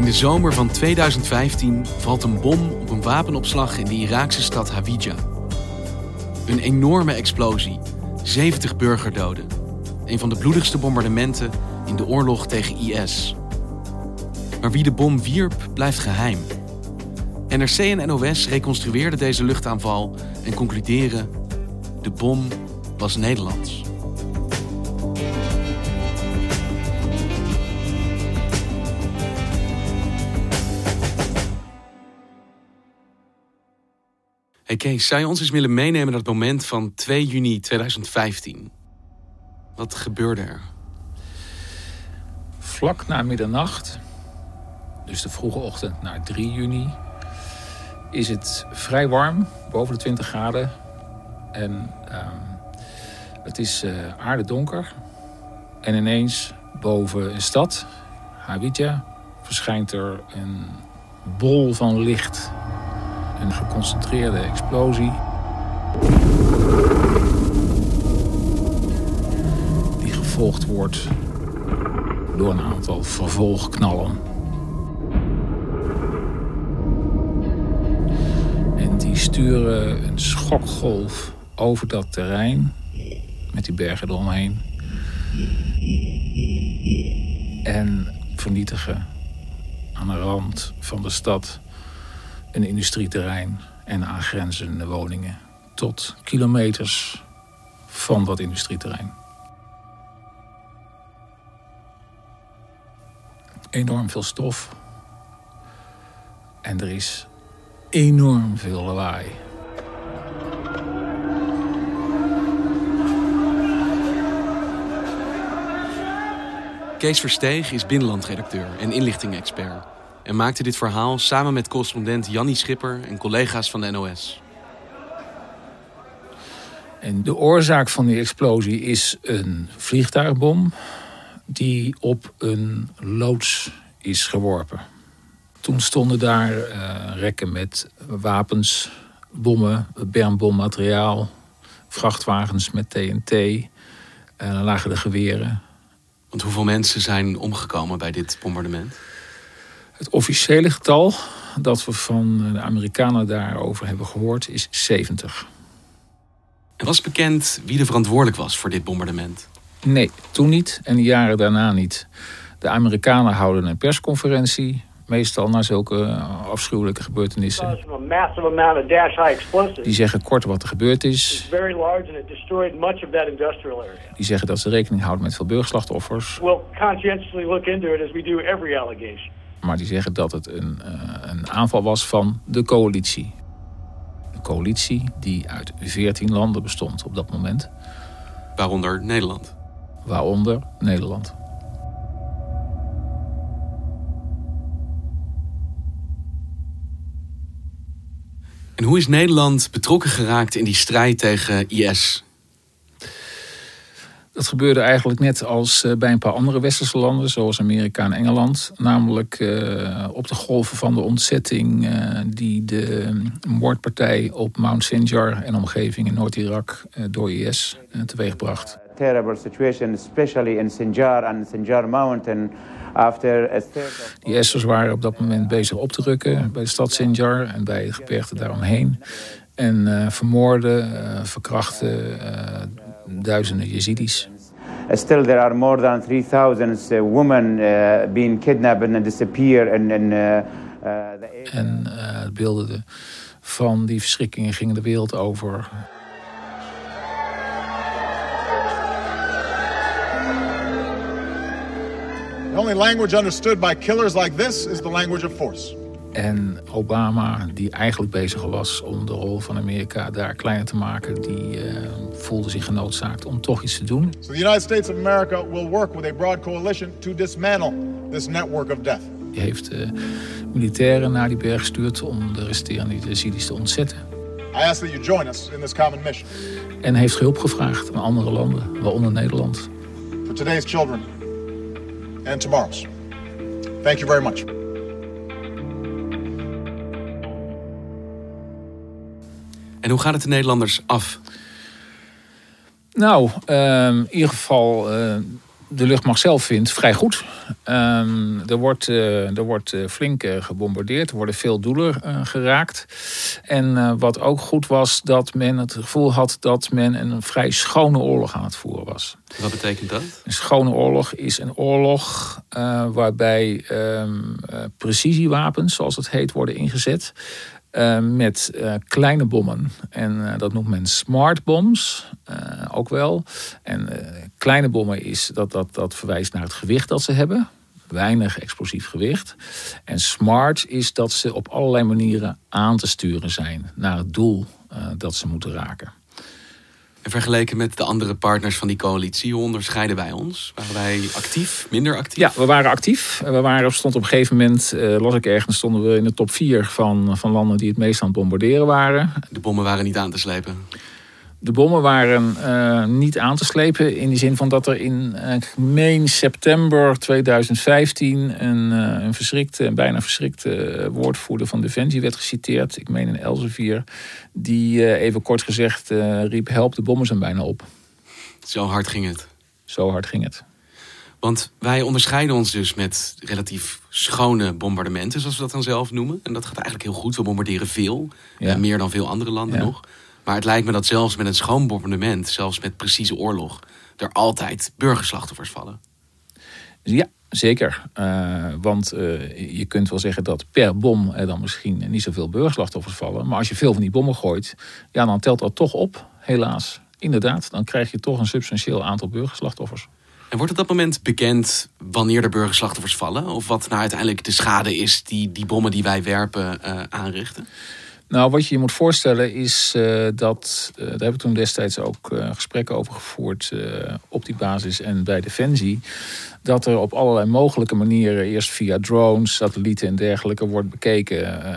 In de zomer van 2015 valt een bom op een wapenopslag in de Iraakse stad Hawija. Een enorme explosie, 70 burgerdoden. Een van de bloedigste bombardementen in de oorlog tegen IS. Maar wie de bom wierp, blijft geheim. NRC en NOS reconstrueerden deze luchtaanval en concluderen: de bom was Nederlands. Hey Kees, zou je ons eens willen meenemen naar het moment van 2 juni 2015? Wat gebeurde er? Vlak na middernacht, dus de vroege ochtend naar 3 juni, is het vrij warm, boven de 20 graden. En ehm, het is uh, aardedonker. En ineens boven een stad, Hawija, verschijnt er een bol van licht een geconcentreerde explosie. Die gevolgd wordt door een aantal vervolgknallen. En die sturen een schokgolf over dat terrein met die bergen eromheen. En vernietigen aan de rand van de stad een industrieterrein en aangrenzende woningen. Tot kilometers van dat industrieterrein. Enorm veel stof. En er is enorm veel lawaai. Kees Versteeg is binnenlandredacteur en inlichting-expert en maakte dit verhaal samen met correspondent Jannie Schipper en collega's van de NOS. En de oorzaak van die explosie is een vliegtuigbom die op een loods is geworpen. Toen stonden daar uh, rekken met wapens, bommen, bermbommateriaal, vrachtwagens met TNT. En dan lagen de geweren. Want hoeveel mensen zijn omgekomen bij dit bombardement? Het officiële getal dat we van de Amerikanen daarover hebben gehoord is 70. En was bekend wie er verantwoordelijk was voor dit bombardement? Nee, toen niet en de jaren daarna niet. De Amerikanen houden een persconferentie, meestal na zulke afschuwelijke gebeurtenissen. Die zeggen kort wat er gebeurd is. Die zeggen dat ze rekening houden met veel burgerslachtoffers. Maar die zeggen dat het een, uh, een aanval was van de coalitie. Een coalitie die uit 14 landen bestond op dat moment. Waaronder Nederland. Waaronder Nederland. En hoe is Nederland betrokken geraakt in die strijd tegen IS? Dat gebeurde eigenlijk net als eh, bij een paar andere westerse landen, zoals Amerika en Engeland. Namelijk uh, op de golven van de ontzetting uh, die de moordpartij op Mount Sinjar en omgeving in Noord-Irak uh, door IS teweegbracht. Terrible situation, especially in Sinjar and Sinjar Mountain. After de IS'ers waren op dat moment bezig op te rukken bij de stad Sinjar en bij het gebergte daaromheen. En vermoorden, verkrachten duizenden Jezidis. Still there are more than 3000 women uh, being kidnapped and disappear in, in uh. En uh, beelden van die verschrikkingen gingen de wereld over. The only language understood by killers like this is the language of force. En Obama, die eigenlijk bezig was om de rol van Amerika daar kleiner te maken, die uh, voelde zich genoodzaakt om toch iets te doen. So the United States of America will work with a broad coalition to dismantle this network of death. Die heeft uh, militairen naar die berg gestuurd om de resterende Yazidis te ontzetten. I ask that you join us in this common mission. En heeft hulp gevraagd aan andere landen, waaronder Nederland. For today's children and tomorrow's. Thank you very much. En hoe gaat het de Nederlanders af? Nou, uh, in ieder geval, uh, de luchtmacht zelf vindt vrij goed. Uh, er wordt, uh, er wordt flink gebombardeerd, er worden veel doelen geraakt. En wat ook goed was, dat men het gevoel had dat men een vrij schone oorlog aan het voeren was. Wat betekent dat? Een schone oorlog is een oorlog waarbij ehm, precisiewapens, zoals het heet, worden ingezet. Uh, met uh, kleine bommen. En uh, dat noemt men smart bombs ook wel. En kleine bommen is dat, dat, dat verwijst naar het gewicht dat ze hebben. Weinig explosief gewicht. En smart is dat ze op allerlei manieren aan te sturen zijn naar het doel dat ze moeten raken. En vergeleken met de andere partners van die coalitie, hoe onderscheiden wij ons? Waren wij actief, minder actief? Ja, we waren actief. We waren, stond op een gegeven moment, uh, las ik ergens, stonden we in de top 4 van, van landen die het meest aan het bombarderen waren. De bommen waren niet aan te slepen? De bommen waren uh, niet aan te slepen in de zin van dat er in, uh, meen september 2015 een, uh, een verschrikte, een bijna verschrikte woordvoerder van Defensie werd geciteerd. Ik meen in Elsevier, die even kort gezegd riep help, de bommen zijn bijna op. Zo hard ging het? Zo hard ging het. Want wij onderscheiden ons dus met relatief schone bombardementen, zoals we dat dan zelf noemen. En dat gaat eigenlijk heel goed. We bombarderen veel, ja. meer dan veel andere landen ja. nog. Maar het lijkt me dat zelfs met een schoon bombardement, zelfs met precieze oorlog, er altijd burgerslachtoffers vallen. Ja, zeker. Uh, want uh, je kunt wel zeggen dat per bom er dan misschien niet zoveel burgerslachtoffers vallen. Maar als je veel van die bommen gooit, ja, dan telt dat toch op, helaas. Inderdaad, dan krijg je toch een substantieel aantal burgerslachtoffers. En wordt op dat moment bekend wanneer er burgerslachtoffers vallen? Of wat nou uiteindelijk de schade is die die bommen die wij werpen uh, aanrichten? Nou, wat je je moet voorstellen is uh, dat, uh, daar hebben we toen destijds ook uh, gesprekken over gevoerd op die basis en bij Defensie. Dat er op allerlei mogelijke manieren, eerst via drones, satellieten en dergelijke, wordt bekeken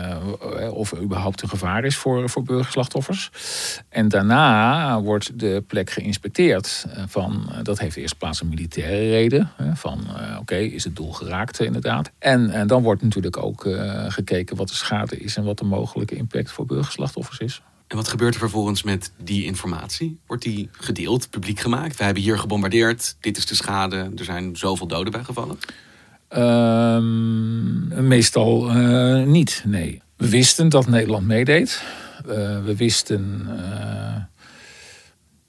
of er überhaupt een gevaar is voor, voor burgerslachtoffers. En daarna wordt de plek geïnspecteerd. van, dat heeft eerst plaats een militaire reden. van oké, is het doel geraakt inderdaad. En, en dan wordt natuurlijk ook gekeken wat de schade is en wat de mogelijke impact voor burgerslachtoffers is. En wat gebeurt er vervolgens met die informatie? Wordt die gedeeld, publiek gemaakt? We hebben hier gebombardeerd, dit is de schade, er zijn zoveel doden bij gevallen? Um, meestal uh, niet, nee. We wisten dat Nederland meedeed. Uh, we wisten, uh,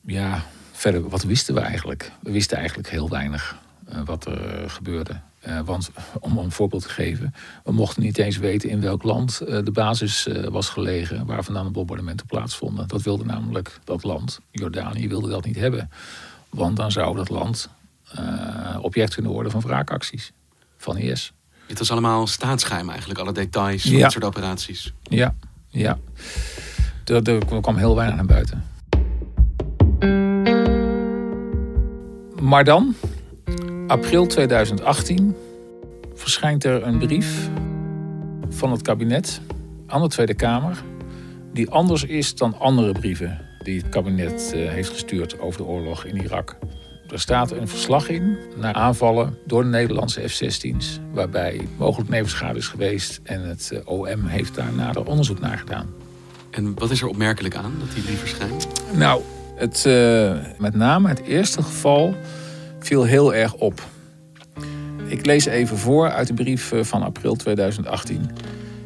ja, verder, wat wisten we eigenlijk? We wisten eigenlijk heel weinig wat er gebeurde. Uh, want om een voorbeeld te geven, we mochten niet eens weten in welk land uh, de basis uh, was gelegen waar vandaan de bombardementen plaatsvonden. Dat wilde namelijk dat land, Jordanië, wilde dat niet hebben. Want dan zou dat land object kunnen worden van wraakacties van IS. Het was allemaal staatsgeheim eigenlijk, alle details van ja. dit soort operaties. Ja, ja. Er, er kwam heel weinig naar buiten. Maar dan, april 2018 verschijnt er een brief van het kabinet aan de Tweede Kamer, die anders is dan andere brieven die het kabinet heeft gestuurd over de oorlog in Irak. Er staat een verslag in naar aanvallen door de Nederlandse F-16's, waarbij mogelijk nevenschade is geweest en het OM heeft daar nader onderzoek naar gedaan. En wat is er opmerkelijk aan dat die brief verschijnt? Nou, het, uh, met name het eerste geval viel heel erg op. Ik lees even voor uit de brief van april 2018.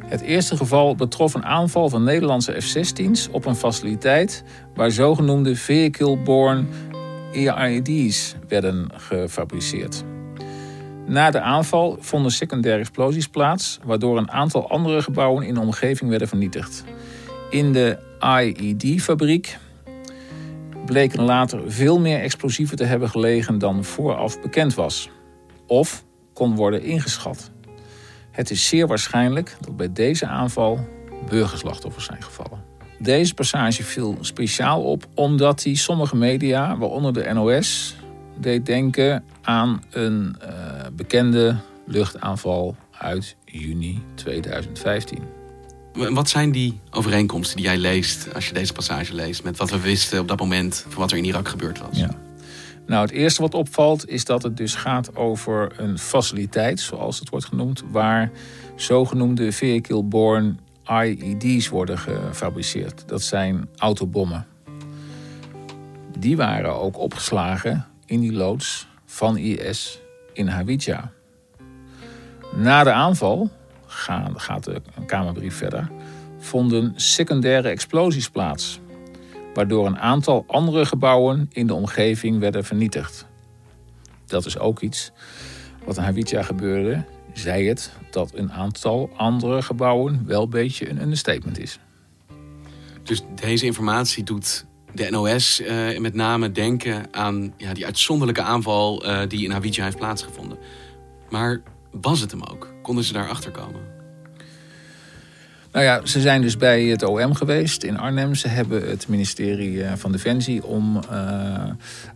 Het eerste geval betrof een aanval van Nederlandse F-16's op een faciliteit waar zogenoemde vehicle-borne EID's werden gefabriceerd. Na de aanval vonden secundaire explosies plaats, waardoor een aantal andere gebouwen in de omgeving werden vernietigd. In de IED-fabriek bleken later veel meer explosieven te hebben gelegen dan vooraf bekend was. Of kon worden ingeschat. Het is zeer waarschijnlijk dat bij deze aanval burgerslachtoffers zijn gevallen. Deze passage viel speciaal op omdat hij sommige media, waaronder de NOS, deed denken aan een uh, bekende luchtaanval uit juni 2015. Wat zijn die overeenkomsten die jij leest als je deze passage leest met wat we wisten op dat moment van wat er in Irak gebeurd was? Ja. Nou, het eerste wat opvalt is dat het dus gaat over een faciliteit, zoals het wordt genoemd, waar zogenoemde vehicle-borne IED's worden gefabriceerd. Dat zijn autobommen. Die waren ook opgeslagen in die loods van IS in Hawija. Na de aanval, gaat de Kamerbrief verder, vonden secundaire explosies plaats, waardoor een aantal andere gebouwen in de omgeving werden vernietigd. Dat is ook iets wat in Hawija gebeurde, zei het dat een aantal andere gebouwen wel een beetje een understatement is. Dus deze informatie doet de NOS eh, met name denken aan ja, die uitzonderlijke aanval uh, die in Hawija heeft plaatsgevonden. Maar was het hem ook? Konden ze daarachter komen? Nou ja, ze zijn dus bij het OM geweest in Arnhem. Ze hebben het ministerie eh, van Defensie om uh,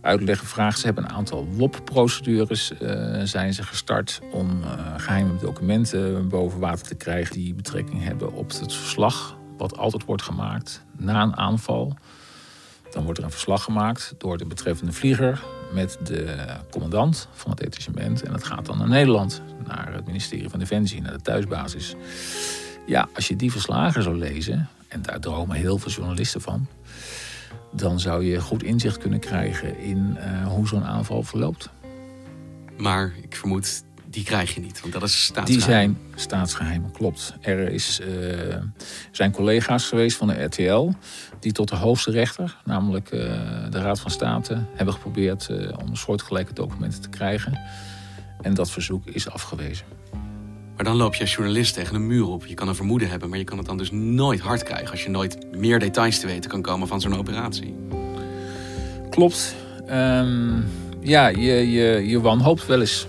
uitleg gevraagd. Ze hebben een aantal WOP-procedures uh, zijn ze gestart om uh, geheime documenten boven water te krijgen die betrekking hebben op het verslag wat altijd wordt gemaakt na een aanval. Dan wordt er een verslag gemaakt door de betreffende vlieger met de commandant van het detachement. En dat gaat dan naar Nederland, naar het ministerie van Defensie, naar de thuisbasis. Ja, als je die verslagen zou lezen, en daar dromen heel veel journalisten van, dan zou je goed inzicht kunnen krijgen in uh, hoe zo'n aanval verloopt. Maar ik vermoed, die krijg je niet, want dat is staatsgeheim. Die zijn staatsgeheim, klopt. Er is, uh, zijn collega's geweest van de RTL die tot de hoogste rechter, namelijk uh, de Raad van State, hebben geprobeerd om soortgelijke documenten te krijgen. En dat verzoek is afgewezen. Maar dan loop je als journalist tegen een muur op. Je kan een vermoeden hebben, maar je kan het dan dus nooit hard krijgen... als je nooit meer details te weten kan komen van zo'n operatie. Klopt. Um, ja, je, je, je wanhoopt wel eens.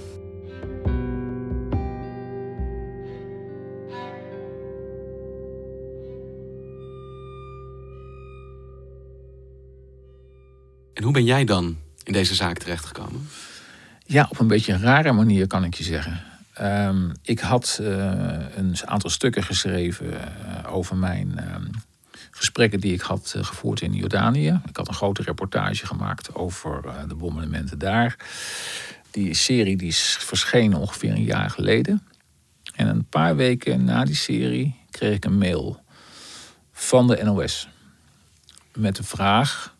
Hoe ben jij dan in deze zaak terechtgekomen? Ja, op een beetje een rare manier kan ik je zeggen. Um, ik had uh, een aantal stukken geschreven uh, over mijn uh, gesprekken die ik had eh, gevoerd in Jordanië. Ik had een grote reportage gemaakt over de bombardementen daar. Die serie die verschenen ongeveer een jaar geleden. En een paar weken na die serie kreeg ik een mail van de NOS. Met de vraag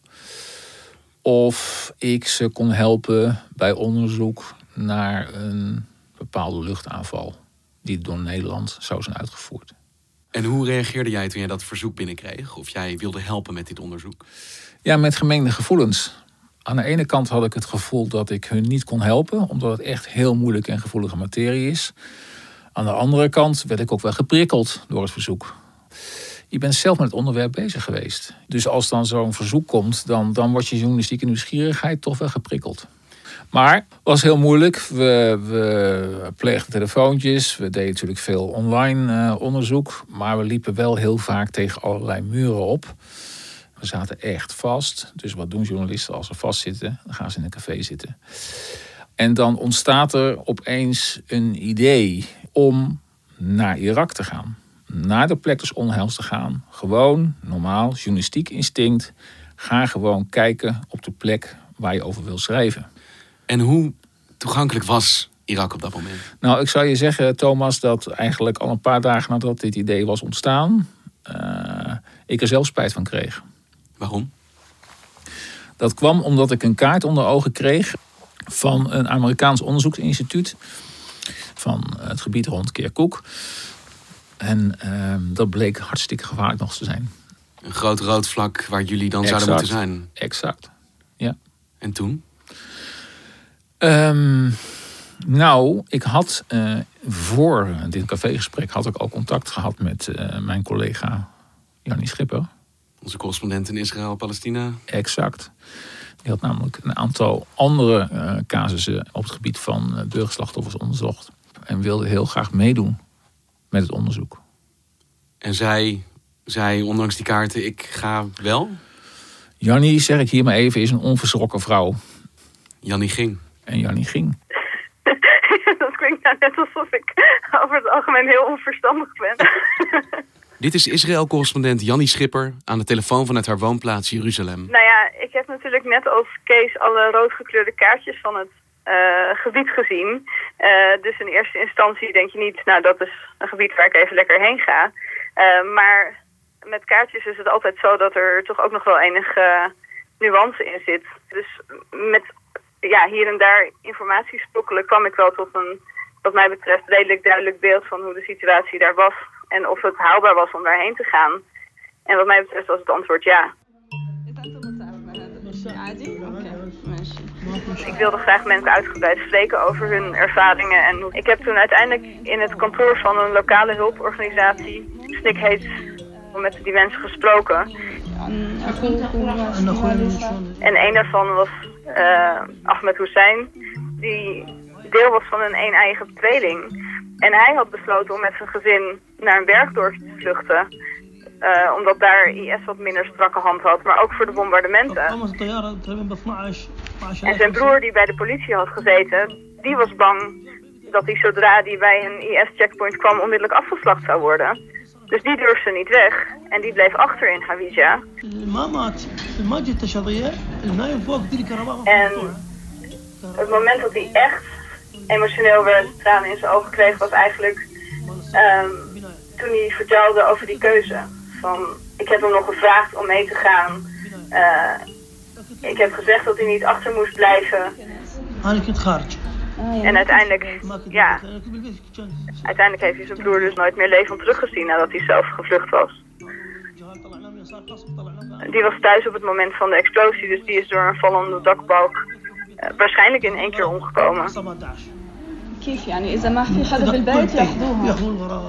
of ik ze kon helpen bij onderzoek naar een bepaalde luchtaanval die door Nederland zou zijn uitgevoerd. En hoe reageerde jij toen jij dat verzoek binnenkreeg? Of jij wilde helpen met dit onderzoek? Ja, met gemengde gevoelens. Aan de ene kant had ik het gevoel dat ik hun niet kon helpen, omdat het echt heel moeilijk en gevoelige materie is. Aan de andere kant werd ik ook wel geprikkeld door het verzoek. Je bent zelf met het onderwerp bezig geweest. Dus als dan zo'n verzoek komt, dan, dan wordt je journalistieke nieuwsgierigheid toch wel geprikkeld. Maar het was heel moeilijk. We, we pleegden telefoontjes. We deden natuurlijk veel online uh, onderzoek. Maar we liepen wel heel vaak tegen allerlei muren op. We zaten echt vast. Dus wat doen journalisten als ze vastzitten? Dan gaan ze in een café zitten. En dan ontstaat er opeens een idee om naar Irak te gaan. Naar de plek des onheils te gaan. Gewoon, normaal, journalistiek instinct. Ga gewoon kijken op de plek waar je over wil schrijven. En hoe toegankelijk was Irak op dat moment? Nou, ik zou je zeggen, Thomas, dat eigenlijk al een paar dagen nadat dit idee was ontstaan, uh, ik er zelf spijt van kreeg. Waarom? Dat kwam omdat ik een kaart onder ogen kreeg van een Amerikaans onderzoeksinstituut van het gebied rond Kirkuk. En uh, dat bleek hartstikke gevaarlijk nog te zijn. Een groot rood vlak waar jullie dan exact, zouden moeten zijn. Exact, ja. En toen? Um, nou, ik had uh, voor dit cafégesprek had ik al contact gehad met uh, mijn collega Jannie Schipper. Onze correspondent in Israël-Palestina. Exact. Die had namelijk een aantal andere uh, casussen op het gebied van burgerslachtoffers onderzocht. En wilde heel graag meedoen met het onderzoek. En zij zei, ondanks die kaarten, ik ga wel. Jannie, zeg ik hier maar even, is een onverschrokken vrouw. Jannie ging. En Jannie ging. dat klinkt nou net alsof ik over het algemeen heel onverstandig ben. Dit is Israël-correspondent Jannie Schipper aan de telefoon vanuit haar woonplaats Jeruzalem. nou ja, ik heb natuurlijk net als Kees alle roodgekleurde kaartjes van het eh, gebied gezien. Eh, dus in eerste instantie denk je niet, nou dat is een gebied waar ik even lekker heen ga. Eh, maar met kaartjes is het altijd zo dat er toch ook nog wel enige nuance in zit. Dus met ja, hier en daar informatie sprokkelen kwam ik wel tot een, wat mij betreft, redelijk duidelijk beeld van hoe de situatie daar was. En of het haalbaar was om daarheen te gaan. En wat mij betreft was het antwoord ja. Ik wilde graag mensen uitgebreid spreken over hun ervaringen. En ik heb toen uiteindelijk in het kantoor van een lokale hulporganisatie, SNIC heet, met die mensen gesproken. En een daarvan was eh, Ahmed Hussein, die deel was van een een-eigen tweeling. En hij had besloten om met zijn gezin naar een bergdorp te vluchten. eh, omdat daar IS wat minder strakke hand had, maar ook voor de bombardementen. En zijn broer die bij de politie had gezeten, die was bang dat hij zodra hij bij een IS-checkpoint kwam onmiddellijk afgeslacht zou worden. Dus die durfde niet weg en die bleef achter in Hawija. En het moment dat hij echt emotioneel werd, tranen in zijn ogen kreeg, was eigenlijk ehm, toen hij vertelde over die keuze. Van, ik heb hem nog gevraagd om mee te gaan. Eh, ik heb gezegd dat hij niet achter moest blijven. En uiteindelijk, ja, uiteindelijk heeft hij zijn broer dus nooit meer levend teruggezien nadat hij zelf gevlucht was. Die was thuis op het moment van de explosie, dus die is door een vallende dakbalk eh, waarschijnlijk in één keer omgekomen.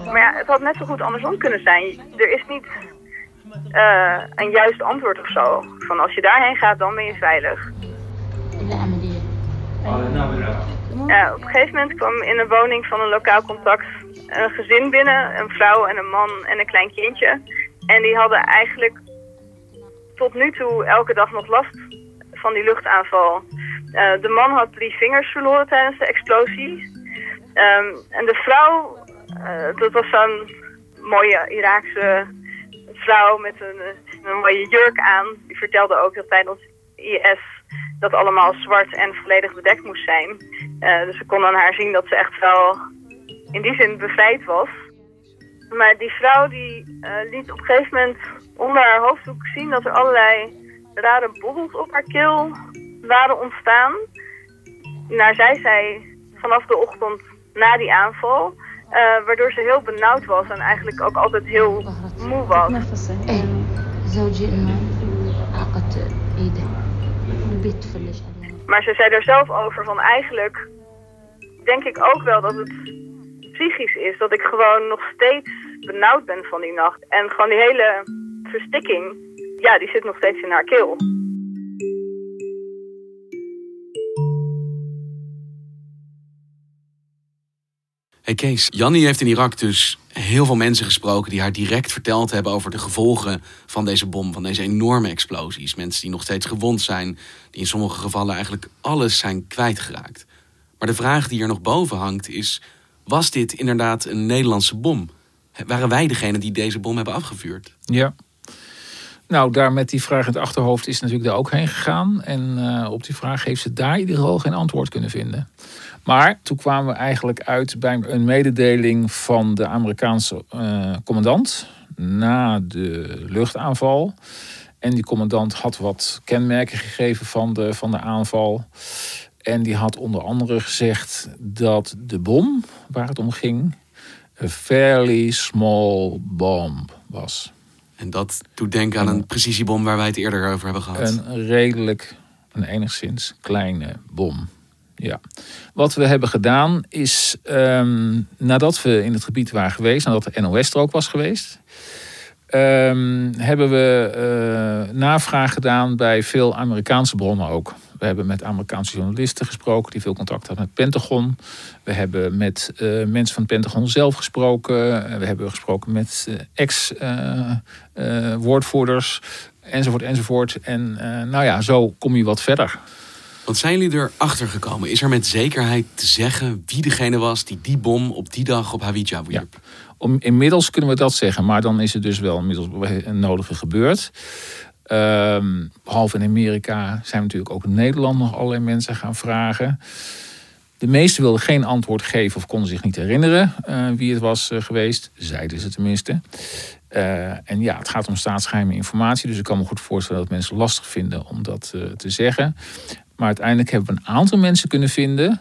Maar ja, het had net zo goed andersom kunnen zijn. Er is niet eh, een juist antwoord of zo. Van als je daarheen gaat, dan ben je veilig. Op een gegeven moment kwam in een woning van een lokaal contact een gezin binnen. Een vrouw en een man en een klein kindje. En die hadden eigenlijk tot nu toe elke dag nog last van die luchtaanval. Eh, de man had drie vingers verloren tijdens de explosie. Ehm, en de vrouw, eh, dat was zo'n mooie Iraakse vrouw met een, eh, een mooie jurk aan. Die vertelde ook dat tijdens IS dat allemaal zwart en volledig bedekt moest zijn. Eh, dus we konden aan haar zien dat ze echt wel in die zin bevrijd was. Maar die vrouw die eh, liet op een gegeven moment onder haar hoofddoek zien dat er allerlei rare bobbels op haar keel waren ontstaan. Naar zij zei vanaf de ochtend na die aanval, waardoor ze heel benauwd was en eigenlijk ook altijd heel moe was. إيه زوجي إنه عقد إيده البيت فلش عليه Maar ze zei er zelf over van eigenlijk denk ik ook wel dat het psychisch is. Dat ik gewoon nog steeds benauwd ben van die nacht. En gewoon die hele verstikking, ja, die zit nog steeds in haar keel. Hey Kees, Jannie heeft in Irak dus heel veel mensen gesproken die haar direct verteld hebben over de gevolgen van deze bom, van deze enorme explosies. Mensen die nog steeds gewond zijn, die in sommige gevallen eigenlijk alles zijn kwijtgeraakt. Maar de vraag die er nog boven hangt is, was dit inderdaad een Nederlandse bom? Waren wij degene die deze bom hebben afgevuurd? Ja. Nou, daar met die vraag in het achterhoofd is natuurlijk daar ook heen gegaan. En eh, op die vraag heeft ze daar in ieder geval geen antwoord kunnen vinden. Maar toen kwamen we eigenlijk uit bij een mededeling van de Amerikaanse eh, commandant na de luchtaanval. En die commandant had wat kenmerken gegeven van de, van de aanval. En die had onder andere gezegd dat de bom waar het om ging, een fairly small bomb was. En dat doet denken aan een precisiebom waar wij het eerder over hebben gehad. Een redelijk, een enigszins kleine bom. Ja. Wat we hebben gedaan is, ehm, nadat we in het gebied waren geweest, nadat de NOS er ook was geweest, ehm, hebben we eh, navraag gedaan bij veel Amerikaanse bronnen ook. We hebben met Amerikaanse journalisten gesproken die veel contact hadden met Pentagon. We hebben met uh, mensen van het Pentagon zelf gesproken. we hebben gesproken met ex-woordvoerders. enzovoort, enzovoort. En nou ja, zo kom je wat verder. Want zijn jullie erachter gekomen? Is er met zekerheid te zeggen wie degene was die die bom op die dag op Hawija wierp? Ja. Om, inmiddels kunnen we dat zeggen, maar dan is het dus wel inmiddels een nodige gebeurd. Um, behalve in Amerika zijn natuurlijk ook in Nederland nog allerlei mensen gaan vragen. De meesten wilden geen antwoord geven of konden zich niet herinneren uh, wie het was uh, geweest. Zeiden ze tenminste. Uh, en ja, het gaat om staatsgeheime informatie. Dus ik kan me goed voorstellen dat mensen lastig vinden om dat te zeggen. Maar uiteindelijk hebben we een aantal mensen kunnen vinden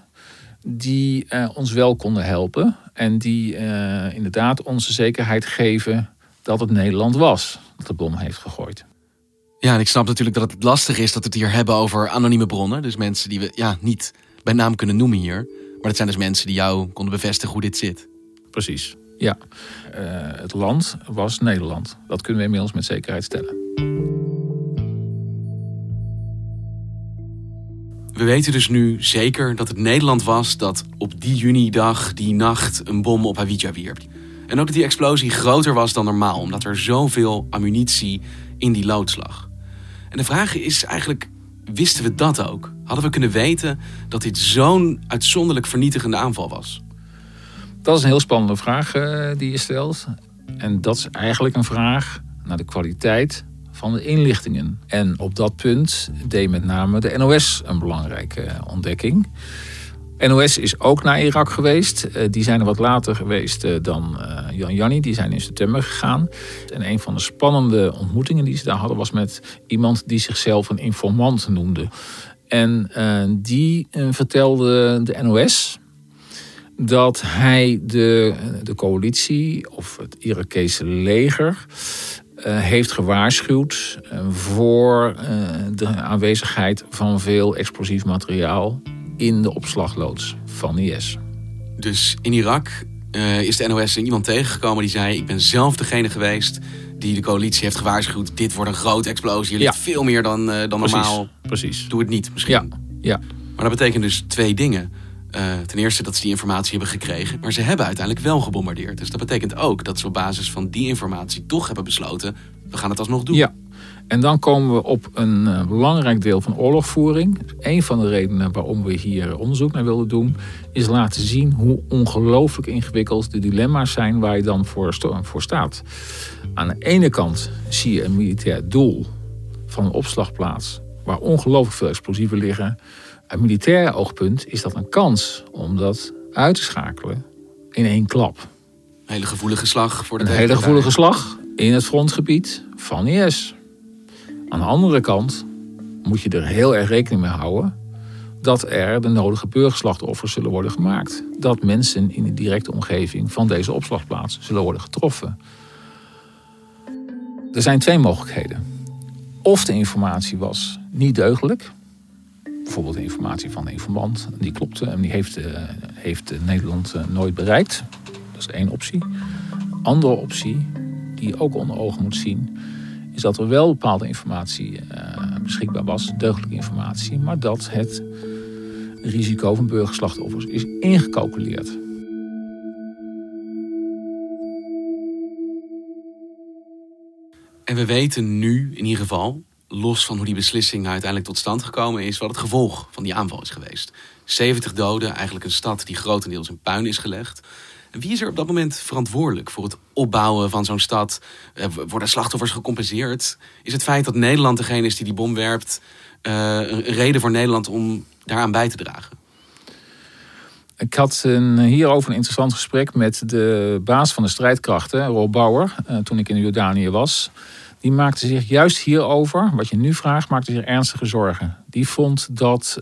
die ons wel konden helpen. En die inderdaad onze zekerheid geven dat het Nederland was dat de bom heeft gegooid. Ja, en ik snap natuurlijk dat het lastig is dat we het hier hebben over anonieme bronnen. Dus mensen die we ja, niet bij naam kunnen noemen hier. Maar dat zijn dus mensen die jou konden bevestigen hoe dit zit. Precies, ja. Uh, het land was Nederland. Dat kunnen we inmiddels met zekerheid stellen. We weten dus nu zeker dat het Nederland was dat op die junidag, die nacht, een bom op Hawija wierp. En ook dat die explosie groter was dan normaal, omdat er zoveel ammunitie in die loods lag. En de vraag is eigenlijk, wisten we dat ook? Hadden we kunnen weten dat dit zo'n uitzonderlijk vernietigende aanval was? Dat is een heel spannende vraag uh, die je stelt. En dat is eigenlijk een vraag naar de kwaliteit van de inlichtingen. En op dat punt deed met name de NOS een belangrijke ontdekking. NOS is ook naar Irak geweest. Eh, die zijn er wat later geweest eh, dan uh, Jan Janni. Die zijn in september gegaan. En een van de spannende ontmoetingen die ze daar hadden... was met iemand die zichzelf een informant noemde. En die vertelde de NOS dat hij de, de coalitie of het Irakese leger... heeft gewaarschuwd voor de aanwezigheid van veel explosief materiaal in de opslagloods van IS. Dus in Irak uh, is de NOS iemand tegengekomen die zei: Ik ben zelf degene geweest die de coalitie heeft gewaarschuwd. Dit wordt een grote explosie. Je ja. veel meer dan, uh, dan Precies. normaal. Precies. Doe het niet misschien. Ja. ja. Maar dat betekent dus twee dingen. Uh, ten eerste dat ze die informatie hebben gekregen, maar ze hebben uiteindelijk wel gebombardeerd. Dus dat betekent ook dat ze op basis van die informatie toch hebben besloten: we gaan het alsnog doen. Ja, en dan komen we op een uh, belangrijk deel van oorlogvoering. Een van de redenen waarom we hier onderzoek naar wilden doen, is laten zien hoe ongelooflijk ingewikkeld de dilemma's zijn waar je dan voor, voor staat. Aan de ene kant zie je een militair doel van een opslagplaats waar ongelooflijk veel explosieven liggen. Uit militair oogpunt is dat een kans om dat uit te schakelen in één klap. Een hele gevoelige slag voor de Een hele gevoelige slag in het frontgebied van IS. Aan de andere kant moet je er heel erg rekening mee houden dat er de nodige burgerslachtoffers zullen worden gemaakt. Dat mensen in de directe omgeving van deze opslagplaats zullen worden getroffen. Er zijn twee mogelijkheden. Of de informatie was niet deugdelijk. Bijvoorbeeld de informatie van de informant. Die klopte en die heeft, uh, heeft Nederland uh, nooit bereikt. Dat is één optie. Andere optie, die je ook onder ogen moet zien is dat er wel bepaalde informatie uh, beschikbaar was, deugdelijke informatie, maar dat het risico van burgerslachtoffers is ingecalculeerd. En we weten nu in ieder geval, los van hoe die beslissing uiteindelijk tot stand gekomen is, wat het gevolg van die aanval is geweest. 70 doden, eigenlijk een stad die grotendeels in puin is gelegd. Wie is er op dat moment verantwoordelijk voor het opbouwen van zo'n stad? Eh, worden slachtoffers gecompenseerd? Is het feit dat Nederland degene is die die bom werpt... Uh, een reden voor Nederland om daaraan bij te dragen? Ik had hierover een interessant gesprek met de baas van de strijdkrachten, Rob Bauer, uh, toen ik in Jordanië was. Die maakte zich juist hierover, wat je nu vraagt, maakte zich ernstige zorgen. Die vond dat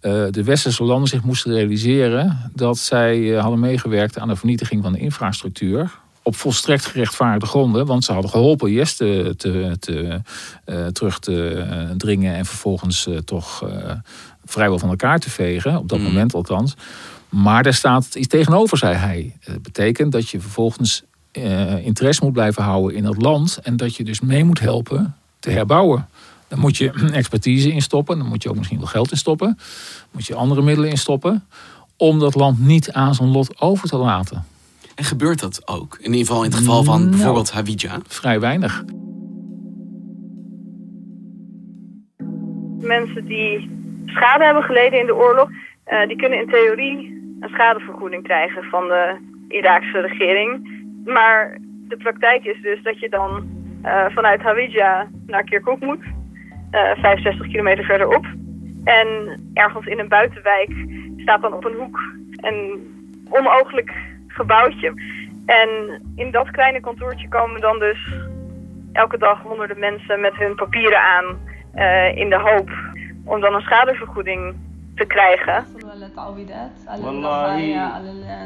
de westerse landen zich moesten realiseren dat zij hadden meegewerkt aan de vernietiging van de infrastructuur. Op volstrekt gerechtvaardigde gronden, want ze hadden geholpen IS te, te, te uh, terug te dringen en vervolgens toch vrijwel van elkaar te vegen, op dat mm. moment althans. Maar daar staat iets tegenover, zei hij. Dat betekent dat je vervolgens interesse moet blijven houden in dat land en dat je dus mee moet helpen te herbouwen. Dan moet je expertise in stoppen. Dan moet je ook misschien wel geld in stoppen. Moet je andere middelen in stoppen. Om dat land niet aan zijn lot over te laten. En gebeurt dat ook? In ieder geval in het geval van Nou. bijvoorbeeld Hawija. Vrij weinig. Mensen die schade hebben geleden in de oorlog, eh, die kunnen in theorie een schadevergoeding krijgen van de Iraakse regering. Maar de praktijk is dus dat je dan eh, vanuit Hawija naar Kirkuk moet, 65 kilometer verderop. En ergens in een buitenwijk staat dan op een hoek een onmogelijk gebouwtje. En in dat kleine kantoortje komen dan dus elke dag honderden mensen met hun papieren aan eh, in de hoop om dan een schadevergoeding te krijgen. والله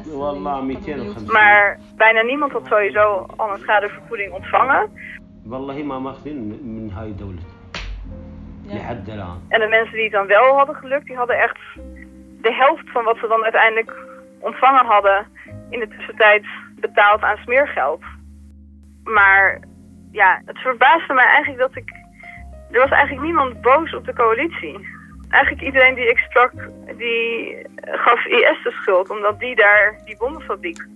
250 Maar bijna niemand had sowieso al een schadevergoeding ontvangen. والله ما ماخذين من هاي الدولة en de mensen die het dan wel hadden gelukt, die hadden echt de helft van wat ze dan uiteindelijk ontvangen hadden in de tussentijd betaald aan smeergeld. Maar ja, het verbaasde mij eigenlijk dat ik. Er was eigenlijk niemand boos op de coalitie. Eigenlijk iedereen die ik sprak, die gaf IS de schuld, omdat die daar die bommenfabriek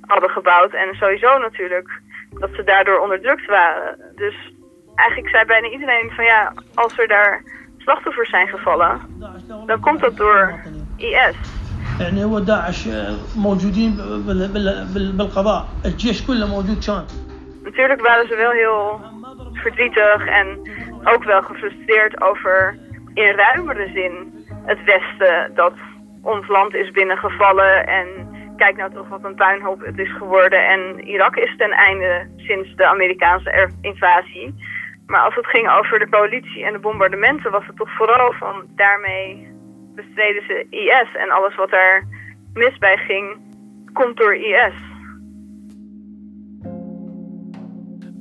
hadden gebouwd. En sowieso natuurlijk dat ze daardoor onderdrukt waren. Dus eigenlijk zei bijna iedereen van ja, als er daar slachtoffers zijn gevallen, dan komt dat door IS. يعني هو داعش موجودين بال- بال- بال- بالقضاء الجيش كله موجود كان Natuurlijk waren ze wel heel verdrietig en ook wel gefrustreerd over in ruimere zin het Westen dat ons land is binnengevallen en kijk nou toch wat een puinhoop het is geworden en Irak is ten einde sinds de Amerikaanse er- invasie. Maar als het ging over de coalitie en de bombardementen was het toch vooral van daarmee bestreden ze IS en alles wat er mis bij ging komt door IS.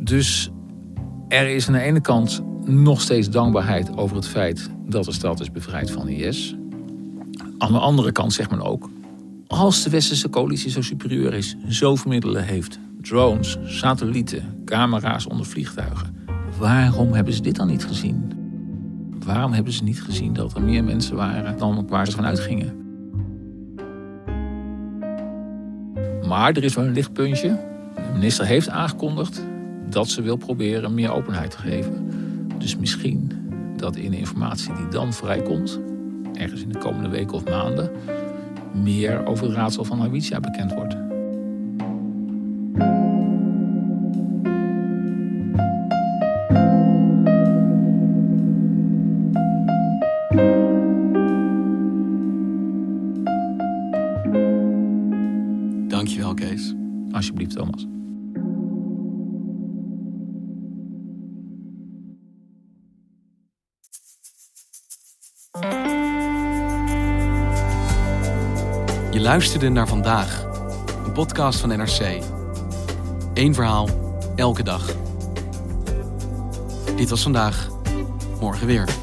Dus er is aan de ene kant nog steeds dankbaarheid over het feit dat de stad is bevrijd van IS. Aan de andere kant zegt men ook, als de westerse coalitie zo superieur is, zoveel middelen heeft, drones, satellieten, camera's onder vliegtuigen, waarom hebben ze dit dan niet gezien? Waarom hebben ze niet gezien dat er meer mensen waren dan waar ze van uitgingen? Maar er is wel een lichtpuntje. De minister heeft aangekondigd dat ze wil proberen meer openheid te geven. Dus misschien dat in de informatie die dan vrijkomt, ergens in de komende weken of maanden, meer over het raadsel van Hawija bekend wordt. Dankjewel, Kees. Alsjeblieft, Thomas. Je luisterde naar vandaag, een podcast van NRC. Eén verhaal, elke dag. Dit was vandaag, morgen weer.